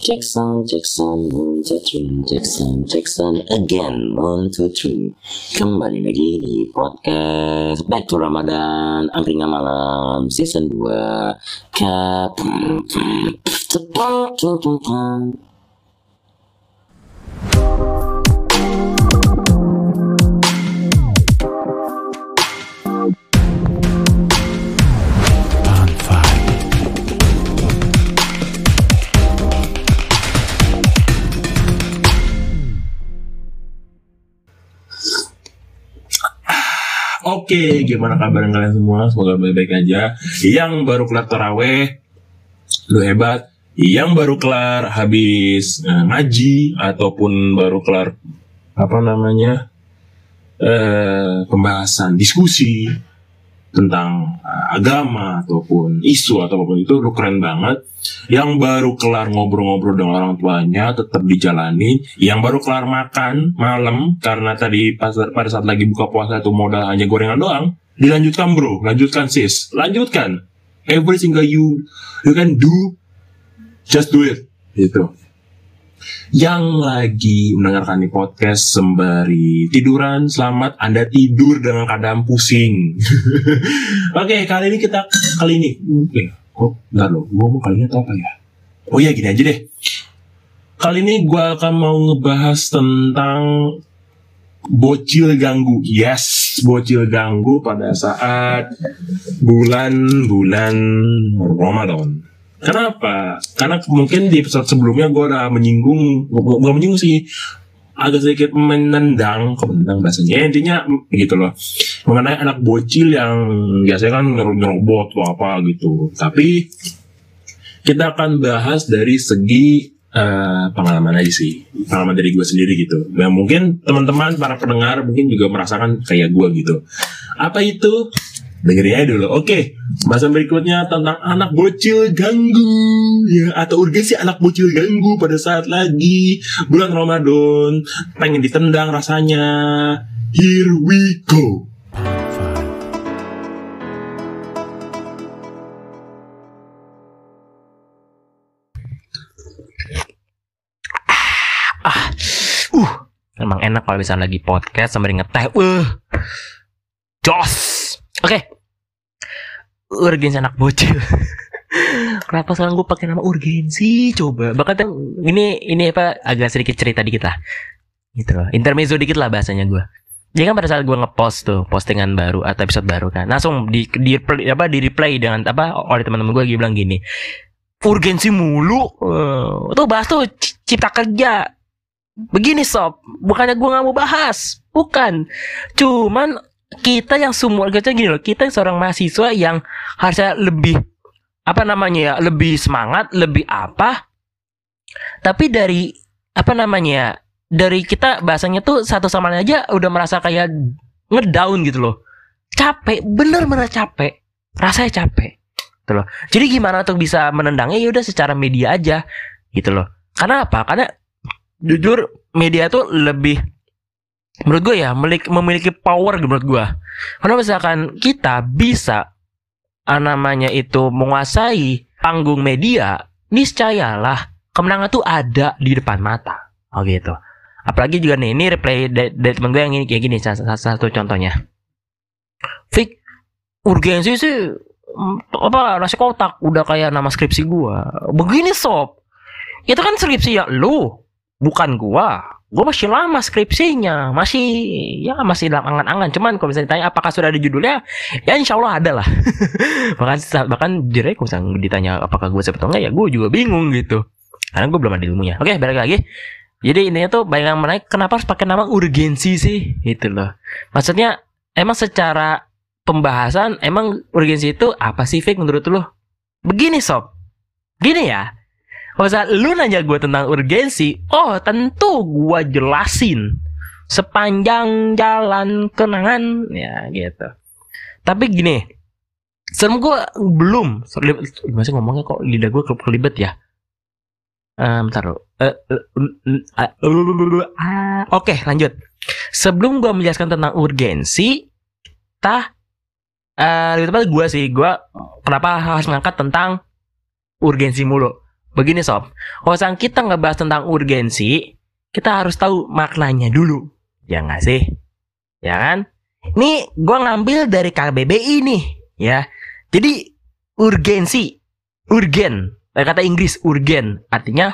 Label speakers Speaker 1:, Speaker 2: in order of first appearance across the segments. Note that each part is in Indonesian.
Speaker 1: Jackson, Jackson, one, two, three, Jackson, Jackson, again, one, two, three. Kembali lagi di podcast Back to Ramadan, Angkringan Malam, season 2. Cap.
Speaker 2: Oke, gimana kabar kalian semua? Semoga baik-baik aja. Yang baru kelar taraweh, lu hebat. Yang baru kelar habis eh, ngaji ataupun baru kelar apa namanya eh, pembahasan diskusi tentang eh, agama ataupun isu ataupun itu lu keren banget. Yang baru kelar ngobrol-ngobrol dengan orang tuanya tetap dijalani. Yang baru kelar makan malam karena tadi pas pada saat lagi buka puasa itu modal hanya gorengan doang. Dilanjutkan bro, lanjutkan sis, lanjutkan. Every single you you can do, just do it. Gitu. Yang lagi mendengarkan podcast sembari tiduran, selamat Anda tidur dengan keadaan pusing. Oke, kali ini kita kali ini, kok nggak lo, gue mau kali ini atau apa ya? Oh iya gini aja deh. Kali ini gue akan mau ngebahas tentang bocil ganggu. Yes, bocil ganggu pada saat bulan-bulan Ramadan. Kenapa? Karena mungkin di episode sebelumnya gue udah menyinggung, bukan menyinggung sih, agak sedikit menendang, menendang bahasanya, Ya, intinya gitu loh. Mengenai anak bocil yang biasanya kan nyerobot atau apa gitu. Tapi kita akan bahas dari segi eh, pengalaman aja sih, pengalaman dari gue sendiri gitu. Dan mungkin teman-teman para pendengar mungkin juga merasakan kayak gue gitu. Apa itu? Dengerin aja dulu. Oke, bahasan berikutnya tentang anak bocil ganggu ya atau urgensi anak bocil ganggu pada saat lagi bulan Ramadan pengen ditendang rasanya. Here we go.
Speaker 3: Uh, emang enak kalau bisa lagi podcast sambil ngeteh. Uh, jos. Oke. Urgensi anak bocil. Kenapa sekarang gue pakai nama urgensi? Coba. Bahkan ini ini apa agak sedikit cerita dikit lah. Gitu loh. Intermezzo dikit lah bahasanya gue. Jadi kan pada saat gue ngepost tuh postingan baru atau episode baru kan, langsung di di apa di replay dengan apa oleh teman-teman gue bilang gini, urgensi mulu, Eh, tuh bahas tuh cipta kerja, Begini sob, bukannya gue nggak mau bahas, bukan. Cuman kita yang semua kita gini loh, kita yang seorang mahasiswa yang harusnya lebih apa namanya ya, lebih semangat, lebih apa. Tapi dari apa namanya ya, dari kita bahasanya tuh satu sama lain aja udah merasa kayak ngedown gitu loh. Capek, bener-bener capek. Rasanya capek. Gitu loh. Jadi gimana untuk bisa menendangnya ya udah secara media aja gitu loh. Karena apa? Karena jujur media tuh lebih menurut gue ya memiliki, power menurut gue karena misalkan kita bisa ah, namanya itu menguasai panggung media niscayalah kemenangan tuh ada di depan mata. Oh gitu. Apalagi juga nih ini replay dari, dari temen gue yang ini kayak gini salah satu contohnya. Fik urgensi sih mm, apa nasi kotak udah kayak nama skripsi gua. Begini sob. Itu kan skripsi ya lu bukan gua gua masih lama skripsinya masih ya masih dalam angan-angan. Cuman kalau misalnya ditanya apakah sudah ada judulnya ya insya Allah ada lah. Bahkan bahkan aja kalau misalnya ditanya apakah gue enggak ya gue juga bingung gitu. Karena gue belum ada ilmunya. Oke balik lagi. Jadi intinya tuh banyak yang menaik kenapa harus pakai nama urgensi sih? Gitu loh. Maksudnya emang secara pembahasan emang urgensi itu apa sih Fik menurut lo begini sob. Gini ya kalau misalnya lu nanya gue tentang urgensi, oh tentu gue jelasin sepanjang jalan kenangan, ya gitu. Tapi gini, serem gue belum, gimana sih ngomongnya kok lidah gue kelibet ya? Eh, bentar lo. Eh, Oke, lanjut. Sebelum gue menjelaskan tentang urgensi, tah, eh lebih tepat gue sih, gue kenapa harus ngangkat tentang urgensi mulu. Begini sob, kalau misalnya kita ngebahas tentang urgensi, kita harus tahu maknanya dulu, ya nggak sih? Ya kan? Ini gue ngambil dari KBBI nih, ya. Jadi urgensi, urgen, kata Inggris urgen, artinya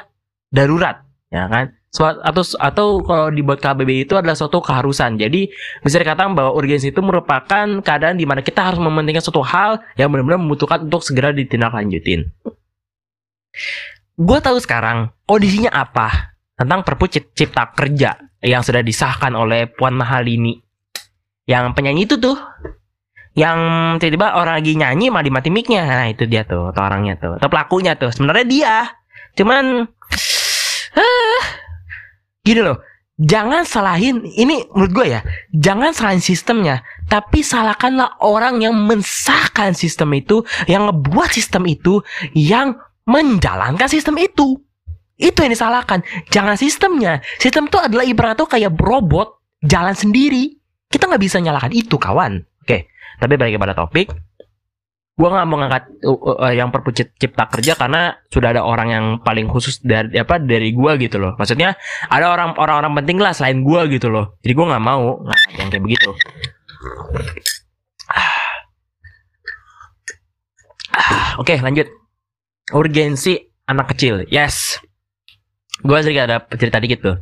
Speaker 3: darurat, ya kan? Atau atau kalau dibuat KBBI itu adalah suatu keharusan. Jadi bisa dikatakan bahwa urgensi itu merupakan keadaan di mana kita harus mementingkan suatu hal yang benar-benar membutuhkan untuk segera ditindaklanjutin. Gue tahu sekarang kondisinya apa tentang Perpu Cip- Cipta Kerja yang sudah disahkan oleh Puan Mahalini. Yang penyanyi itu tuh yang tiba-tiba orang lagi nyanyi malah dimati mic-nya. Nah, itu dia tuh, atau orangnya tuh, atau pelakunya tuh. Sebenarnya dia. Cuman ah, gini loh. Jangan salahin ini menurut gue ya. Jangan salahin sistemnya, tapi salahkanlah orang yang mensahkan sistem itu, yang ngebuat sistem itu, yang menjalankan sistem itu. Itu yang disalahkan. Jangan sistemnya. Sistem itu adalah ibarat tuh kayak robot jalan sendiri. Kita nggak bisa nyalakan itu, kawan. Oke, tapi balik kepada topik. Gua nggak mau ngangkat uh, uh, yang perpu cip- cipta kerja karena sudah ada orang yang paling khusus dari apa dari gua gitu loh. Maksudnya ada orang orang-orang penting lah selain gua gitu loh. Jadi gua nggak mau ngangkat yang kayak begitu. Ah, Oke, lanjut. Urgensi anak kecil. Yes. Gua sedikit ada cerita dikit tuh.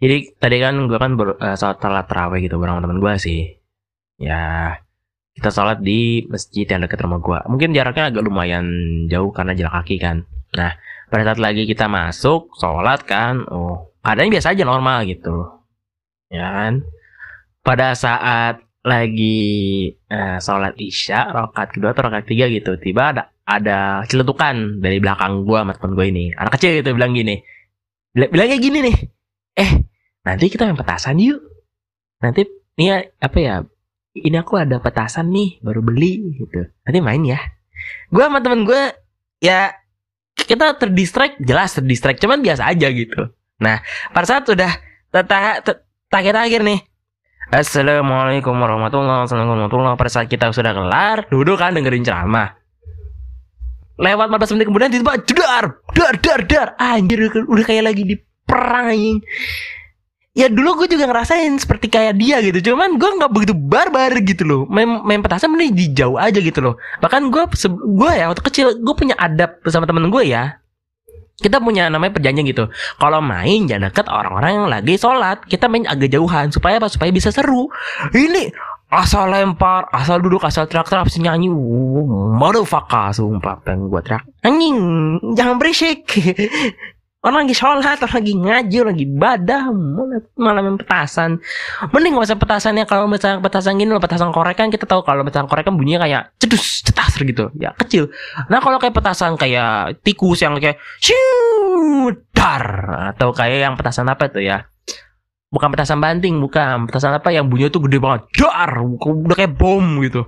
Speaker 3: Jadi tadi kan gua kan baru eh, sholat sholat tarawih gitu bareng teman gua sih. Ya kita sholat di masjid yang dekat rumah gua. Mungkin jaraknya agak lumayan jauh karena jalan kaki kan. Nah pada saat lagi kita masuk sholat kan, oh keadaannya biasa aja normal gitu. Ya kan. Pada saat lagi eh, sholat isya rakaat kedua atau rakaat ketiga gitu tiba ada ada celetukan dari belakang gua sama temen gue ini. Anak kecil gitu bilang gini. Bila- bilangnya gini nih. Eh nanti kita main petasan yuk. Nanti nih ya, apa ya ini aku ada petasan nih baru beli gitu. Nanti main ya. Gua sama temen gue ya kita terdistract jelas terdistract cuman biasa aja gitu. Nah pada saat sudah terakhir-terakhir nih Assalamualaikum warahmatullahi wabarakatuh. Pada saat kita sudah kelar, duduk kan dengerin ceramah. Lewat 15 menit kemudian tiba-tiba jedar, dar, dar, dar. Anjir udah kayak lagi di perang anjing. Ya dulu gue juga ngerasain seperti kayak dia gitu. Cuman gue nggak begitu barbar gitu loh. Main, main petasan mending di jauh aja gitu loh. Bahkan gue gue ya waktu kecil gue punya adab bersama temen gue ya. Kita punya namanya perjanjian gitu. Kalau main jangan deket orang-orang yang lagi sholat. Kita main agak jauhan supaya apa? Supaya bisa seru. Ini asal lempar, asal duduk, asal teriak-teriak, asal nyanyi. Uh, Motherfucker, sumpah pengen gue teriak. Anjing, jangan berisik. Orang lagi sholat, orang lagi ngaji, orang lagi ibadah, malah, malah main petasan. Mending gak usah petasannya kalau misalnya petasan gini loh, petasan korek kan kita tahu kalau petasan korek kan bunyinya kayak cedus, cetas gitu, ya kecil. Nah kalau kayak petasan kayak tikus yang kayak dar atau kayak yang petasan apa tuh ya? Bukan petasan banting, bukan petasan apa yang bunyinya tuh gede banget, dar, udah kayak bom gitu.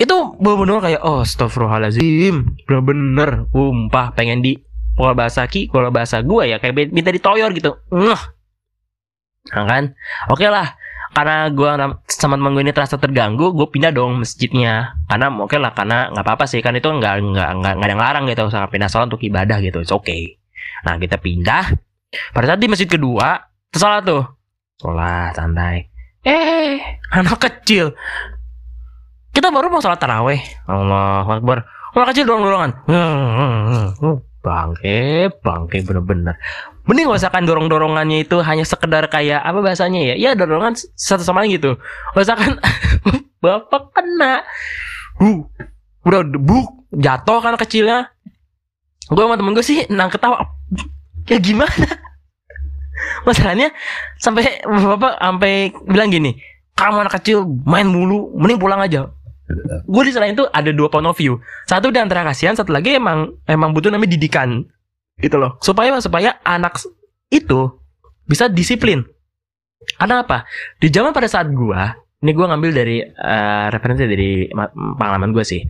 Speaker 3: Itu bener-bener kayak oh, astagfirullahaladzim, bener-bener, umpah pengen di kalau bahasa ki, kalau bahasa gue ya kayak minta ditoyor gitu. Nah kan, oke lah. Karena gue sama temen gue ini terasa terganggu, gue pindah dong masjidnya. Karena oke lah, karena nggak apa-apa sih kan itu nggak nggak nggak ada yang larang gitu, usah pindah sholat untuk ibadah gitu, oke. Okay. Nah kita pindah. Pada saat di masjid kedua, sholat tuh, sholat santai. Eh, anak kecil. Kita baru mau sholat taraweh. Allah Akbar. Anak kecil dorong-dorongan bangke bangke bener-bener mending gak usahkan dorong-dorongannya itu hanya sekedar kayak apa bahasanya ya ya dorongan satu sama lain gitu usahkan bapak kena uh, udah debuk jatuh kan kecilnya gue sama temen gue sih nang ketawa ya gimana masalahnya sampai bapak sampai bilang gini kamu anak kecil main mulu mending pulang aja. Gue di sana itu ada dua point of view. Satu di antara kasihan satu lagi emang emang butuh namanya didikan. Gitu loh. Supaya supaya anak itu bisa disiplin. Karena apa? Di zaman pada saat gue ini gue ngambil dari uh, referensi dari pengalaman gue sih.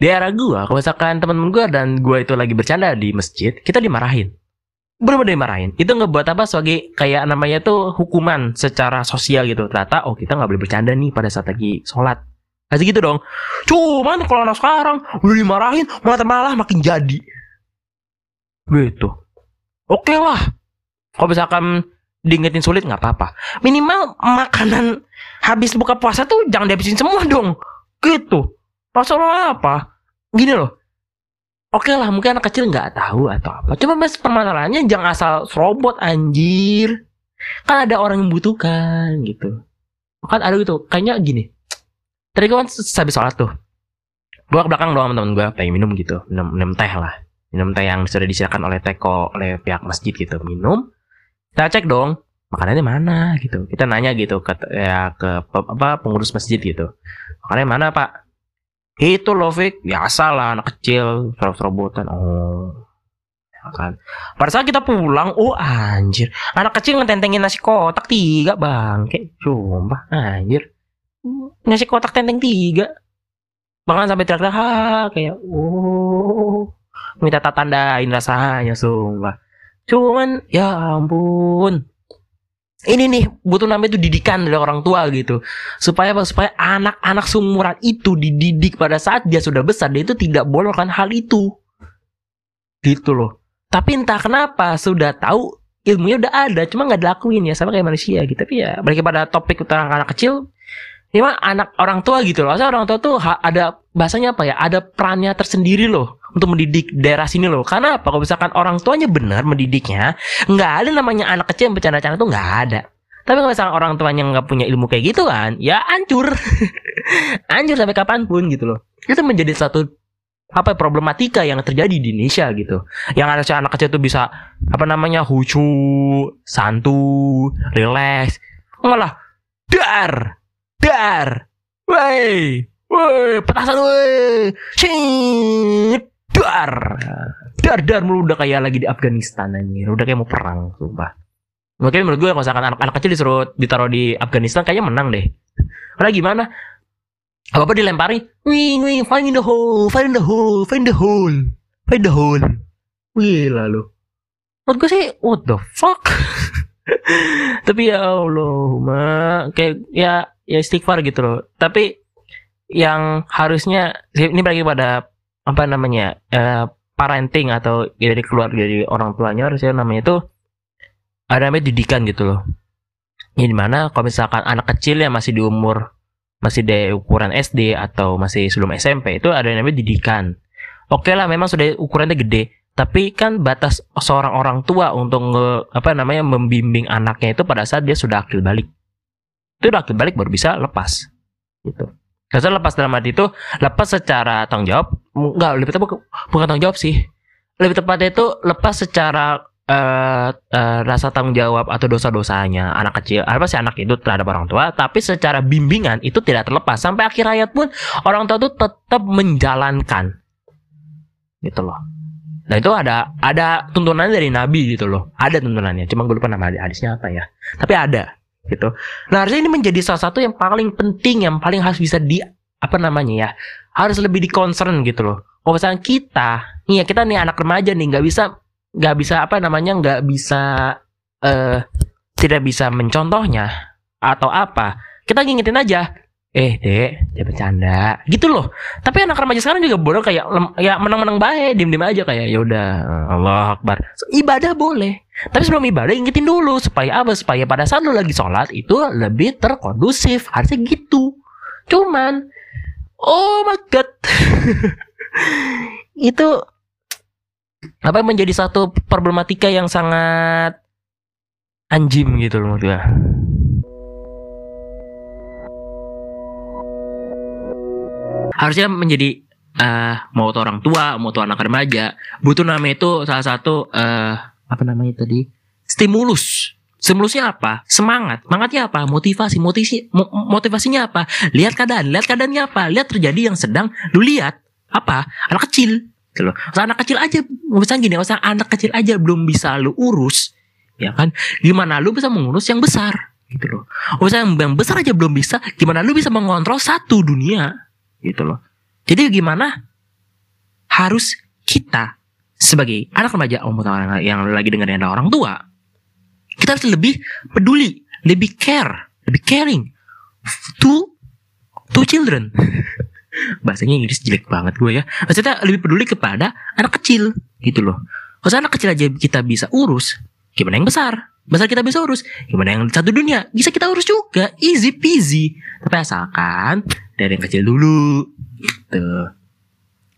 Speaker 3: Di era gue kalau misalkan teman-teman gue dan gue itu lagi bercanda di masjid kita dimarahin bener-bener dimarahin. Itu ngebuat apa? Sebagai kayak namanya tuh hukuman secara sosial gitu. Ternyata oh kita nggak boleh bercanda nih pada saat lagi sholat. Kasih gitu dong. Cuman kalau anak sekarang udah dimarahin malah malah makin jadi. gitu. Oke lah. Kalau misalkan diingetin sulit nggak apa-apa. Minimal makanan habis buka puasa tuh jangan dihabisin semua dong. Gitu. Masalah apa? Gini loh oke lah mungkin anak kecil nggak tahu atau apa. Cuma mas permasalahannya jangan asal serobot anjir. Kan ada orang yang membutuhkan gitu. Kan ada gitu kayaknya gini. Tadi kan habis sholat tuh. Gue ke belakang doang temen gue pengen minum gitu. Minum, minum teh lah. Minum teh yang sudah disediakan oleh teko oleh pihak masjid gitu. Minum. Kita cek dong makanannya mana gitu. Kita nanya gitu ke ya ke apa pengurus masjid gitu. Makanannya mana pak itu loh Fik biasa lah anak kecil serobot-serobotan oh ya kan. Pada saat kita pulang oh anjir. Anak kecil ngetentengin nasi kotak tiga bang kayak sumpah anjir. Nasi kotak tenteng tiga. Bahkan sampai teriak-teriak "Ha," kayak oh. Minta tak tandain rasanya sumpah. Cuman ya ampun ini nih butuh namanya itu didikan dari orang tua gitu. Supaya supaya anak-anak sumuran itu dididik pada saat dia sudah besar dia itu tidak boleh melakukan hal itu. Gitu loh. Tapi entah kenapa sudah tahu ilmunya udah ada cuma nggak dilakuin ya sama kayak manusia gitu. Tapi ya balik pada topik tentang anak kecil ini mah anak orang tua gitu loh. Asal orang tua tuh ada bahasanya apa ya? Ada perannya tersendiri loh untuk mendidik daerah sini loh. Karena apa? Kalau misalkan orang tuanya benar mendidiknya, nggak ada namanya anak kecil yang bercanda-canda tuh nggak ada. Tapi kalau misalkan orang tuanya nggak punya ilmu kayak gitu kan, ya hancur, hancur sampai kapan pun gitu loh. Itu menjadi satu apa ya, problematika yang terjadi di Indonesia gitu. Yang ada anak kecil tuh bisa apa namanya hucu, santu, relax, malah dar, dar, woi, woi, petasan woi, shit, dar, dar, dar mulu udah kayak lagi di Afghanistan anjir, udah kayak mau perang, sumpah. Mungkin menurut gue kalau misalkan anak-anak kecil disuruh ditaruh di Afghanistan kayaknya menang deh. Karena gimana? Apa apa dilempari? Wing wing find the hole, find the hole, find the hole, find the hole. Wih lalu. Menurut gue sih what the fuck. Tapi ya Allah, ma kayak ya ya istighfar gitu loh. Tapi yang harusnya ini bagi pada apa namanya eh, parenting atau dari keluarga dari orang tuanya harusnya namanya itu ada namanya didikan gitu loh. Ini di mana kalau misalkan anak kecil yang masih di umur masih di ukuran SD atau masih sebelum SMP itu ada yang namanya didikan. Oke lah memang sudah ukurannya gede, tapi kan batas seorang orang tua untuk nge- apa namanya membimbing anaknya itu pada saat dia sudah akil balik. Itu udah akil balik baru bisa lepas. Gitu. Karena lepas dalam arti itu lepas secara tanggung jawab, enggak lebih tepat bukan tanggung jawab sih. Lebih tepatnya itu lepas secara eh, eh, rasa tanggung jawab atau dosa-dosanya anak kecil apa sih anak itu terhadap orang tua tapi secara bimbingan itu tidak terlepas. Sampai akhir hayat pun orang tua itu tetap menjalankan. Gitu loh. Nah itu ada ada tuntunan dari nabi gitu loh. Ada tuntunannya cuma gue lupa nama hadisnya apa ya? Tapi ada gitu. Nah harusnya ini menjadi salah satu yang paling penting yang paling harus bisa di apa namanya ya harus lebih di concern gitu loh. Kalau misalnya kita nih ya kita nih anak remaja nih nggak bisa nggak bisa apa namanya nggak bisa eh tidak bisa mencontohnya atau apa kita ngingetin aja eh dek jangan bercanda. Gitu loh. Tapi anak remaja sekarang juga bodoh kayak ya menang-menang baik diem-diem aja kayak ya udah Allah akbar. Ibadah boleh. Tapi sebelum ibadah ingetin dulu supaya apa? Supaya pada saat lu lagi sholat itu lebih terkondusif. Harusnya gitu. Cuman oh my god. Itu apa menjadi satu problematika yang sangat anjim gitu loh menurut Harusnya menjadi eh mau tuh orang tua, mau tuh anak remaja, butuh namanya itu salah satu eh apa namanya tadi? stimulus. Stimulusnya apa? Semangat. Semangatnya apa? Motivasi. Motivasi mo- motivasinya apa? Lihat keadaan. Lihat keadaannya apa? Lihat terjadi yang sedang lu lihat. Apa? Anak kecil gitu anak kecil aja, misalnya gini, usah anak kecil aja belum bisa lu urus, ya kan? Gimana lu bisa mengurus yang besar, gitu loh. Usah yang besar aja belum bisa, gimana lu bisa mengontrol satu dunia, gitu loh. Jadi gimana? Harus kita sebagai anak remaja, om orang yang lagi dengerin ada orang tua, kita harus lebih peduli, lebih care, lebih caring to to children. Bahasanya Inggris jelek banget gue ya. Maksudnya lebih peduli kepada anak kecil gitu loh. Kalau anak kecil aja kita bisa urus, gimana yang besar? Besar kita bisa urus, gimana yang satu dunia? Bisa kita urus juga, easy peasy. Tapi asalkan dari yang kecil dulu, gitu.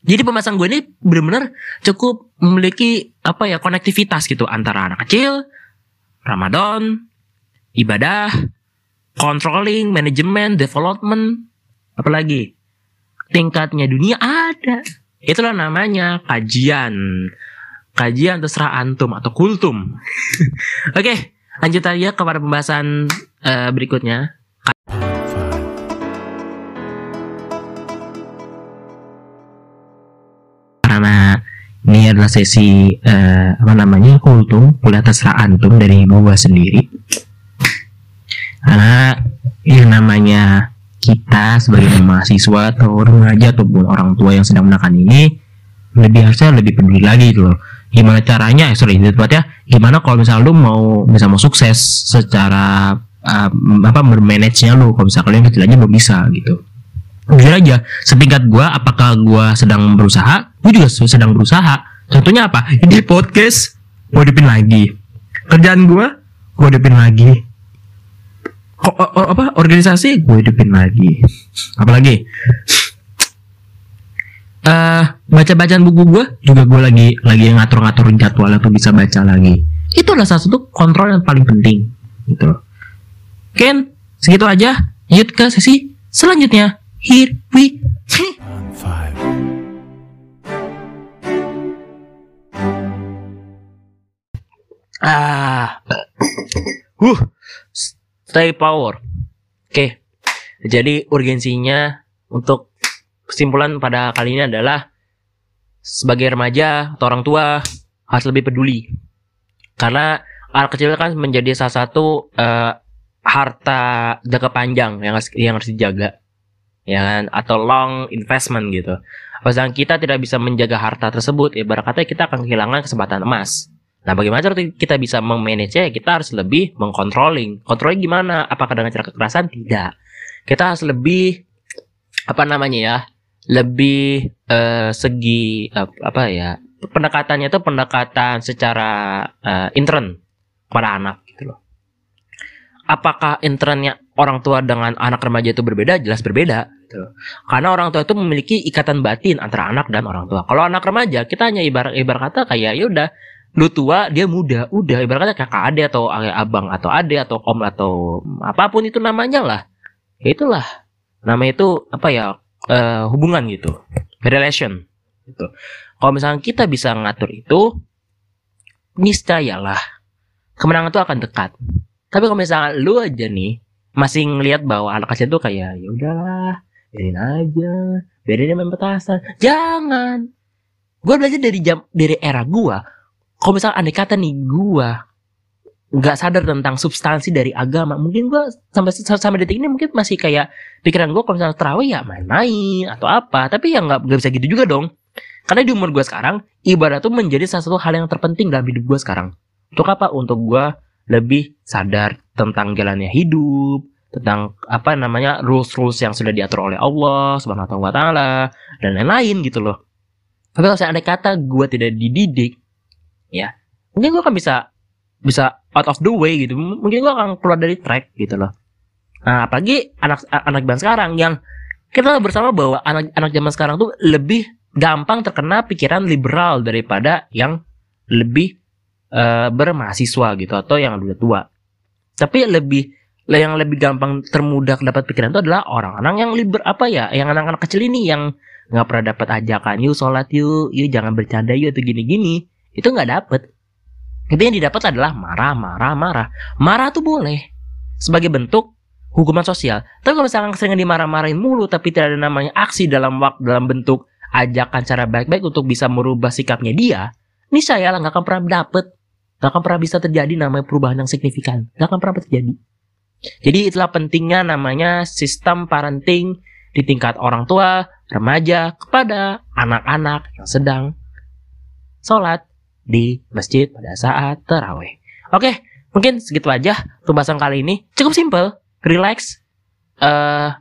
Speaker 3: Jadi pembahasan gue ini benar-benar cukup memiliki apa ya konektivitas gitu antara anak kecil, Ramadan, ibadah, controlling, manajemen, development, apalagi tingkatnya dunia ada. Itulah namanya kajian. Kajian terserah antum atau kultum. Oke, lanjut aja kepada pembahasan eh, berikutnya. Ini adalah sesi eh, apa namanya kultum kuliah terserah antum dari gua sendiri. Karena yang namanya kita sebagai mahasiswa atau remaja ataupun orang tua yang sedang menekan ini lebih harusnya lebih peduli lagi gitu loh. Gimana caranya eh, sorry itu ya gimana kalau misalnya lu mau bisa mau sukses secara uh, apa bermanage nya lu. Kalau misalnya kalian kecil aja belum bisa gitu jujur aja setingkat gua apakah gua sedang berusaha? Gua juga sedang berusaha. Contohnya apa? Ini podcast gua hidupin lagi. Kerjaan gua gua hidupin lagi. O- o- apa organisasi gue hidupin lagi. Apalagi eh baca bacaan buku gue juga gue lagi lagi ngatur ngaturin jadwal atau bisa baca lagi. Itu adalah salah satu kontrol yang paling penting gitu Ken segitu aja. Lanjut ke sesi selanjutnya here we ah. Uh. Stay power. Oke. Jadi urgensinya untuk kesimpulan pada kali ini adalah sebagai remaja atau orang tua harus lebih peduli. Karena anak kecil kan menjadi salah satu eh, harta jangka panjang yang harus yang harus dijaga ya kan atau long investment gitu Padahal kita tidak bisa menjaga harta tersebut ibarat kata kita akan kehilangan kesempatan emas Nah, bagaimana cara kita bisa memanage ya? Kita harus lebih mengcontrolling. Kontrolnya gimana? Apakah dengan cara kekerasan? Tidak. Kita harus lebih apa namanya ya? Lebih eh, segi eh, apa ya? Pendekatannya itu pendekatan secara eh, intern kepada anak gitu loh. Apakah internnya orang tua dengan anak remaja itu berbeda? Jelas berbeda. Gitu. Karena orang tua itu memiliki ikatan batin antara anak dan orang tua. Kalau anak remaja, kita hanya ibarat ibarat kata kayak ya udah lu tua dia muda udah. Ibaratnya kakak ade atau abang atau ade atau om atau apa pun itu namanya lah. Ya itulah. Nama itu apa ya eh, hubungan gitu. Relation gitu. Kalau misalnya kita bisa ngatur itu niscayalah kemenangan itu akan dekat. Tapi kalau misalnya lu aja nih masih ngelihat bahwa anak kecil tuh kayak ya udahlah biarin aja. Biarin dia main petasan. Jangan. Gue belajar dari jam dari era gua. Kalau misalnya andai kata nih gua nggak sadar tentang substansi dari agama mungkin gua sampai sampai detik ini mungkin masih kayak pikiran gua kalau misalnya terawih ya main-main atau apa. Tapi ya nggak nggak bisa gitu juga dong. Karena di umur gua sekarang ibadah tuh menjadi salah satu hal yang terpenting dalam hidup gua sekarang. Untuk apa? Untuk gua lebih sadar tentang jalannya hidup tentang apa namanya rules rules yang sudah diatur oleh Allah subhanahu wa taala dan lain-lain gitu loh. Tapi kalau saya andai kata gua tidak dididik ya mungkin gue akan bisa bisa out of the way gitu. Mungkin gue akan keluar dari track gitu loh. Nah apalagi anak anak zaman sekarang yang kita bersama bahwa anak anak zaman sekarang tuh lebih gampang terkena pikiran liberal daripada yang lebih eh, bermahasiswa gitu atau yang udah tua. Tapi lebih yang lebih gampang termudah dapat pikiran itu adalah orang-orang yang liber apa ya yang anak-anak kecil ini yang nggak pernah dapat ajakan yuk sholat yuk yuk jangan bercanda yuk atau gini-gini. Itu nggak dapet. Itu yang didapat adalah marah marah marah. Marah tuh boleh sebagai bentuk hukuman sosial. Tapi kalau misalkan sering dimarah-marahin mulu tapi tidak ada namanya aksi dalam waktu dalam bentuk ajakan cara baik-baik untuk bisa merubah sikapnya dia ini saya lah nggak akan pernah dapet. Nggak akan pernah bisa terjadi namanya perubahan yang signifikan. Nggak akan pernah terjadi jadi itulah pentingnya namanya sistem parenting di tingkat orang tua remaja kepada anak-anak yang sedang sholat di masjid pada saat terawih. Oke, mungkin segitu aja pembahasan kali ini. Cukup simple, relax, uh,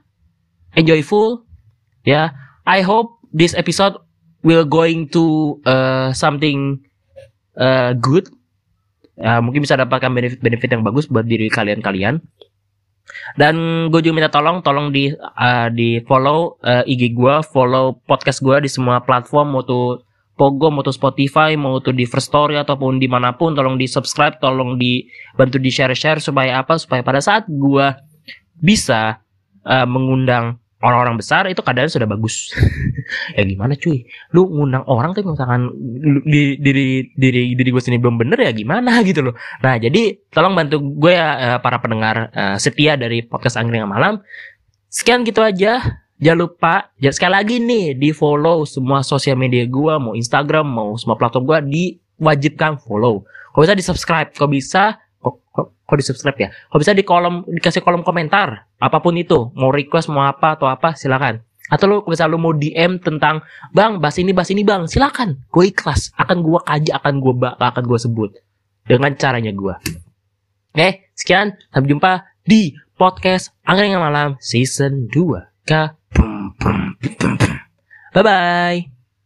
Speaker 3: enjoyful. Ya, I hope this episode will going to uh, something eh, good Ya, mungkin bisa dapatkan benefit-benefit yang bagus buat diri kalian-kalian. Dan gue juga minta tolong tolong di eh, di follow eh, IG gue follow podcast gue di semua platform mau tuh Pogo mau tuh Spotify mau tuh di First Story ataupun di mana pun tolong di subscribe tolong dibantu di share share supaya apa? Supaya pada saat gue bisa eh, mengundang orang-orang besar itu keadaan sudah bagus. Ya gimana cuy? Lu ngundang orang tapi misalkan di diri diri diri gue sendiri belum bener ya gimana gitu loh. Nah jadi tolong bantu gue ya eh, para pendengar eh, setia dari podcast angkringan malam. Sekian gitu aja. Jangan lupa ya sekali lagi nih di follow semua sosial media gue mau Instagram mau semua platform gue diwajibkan follow. Kalau bisa di subscribe kalau bisa kok di subscribe ya? Kalau bisa di kolom dikasih kolom komentar? Apa pun itu. Mau request mau apa atau apa silakan. Atau lu misal lu mau DM tentang bang bahas ini bahas ini bang. Silakan. Gue ikhlas. Akan gue kaji akan gue akan gue sebut. Dengan caranya gue oke? Sekian. Sampai jumpa di podcast angkringan malam season 2 ka. Bye bye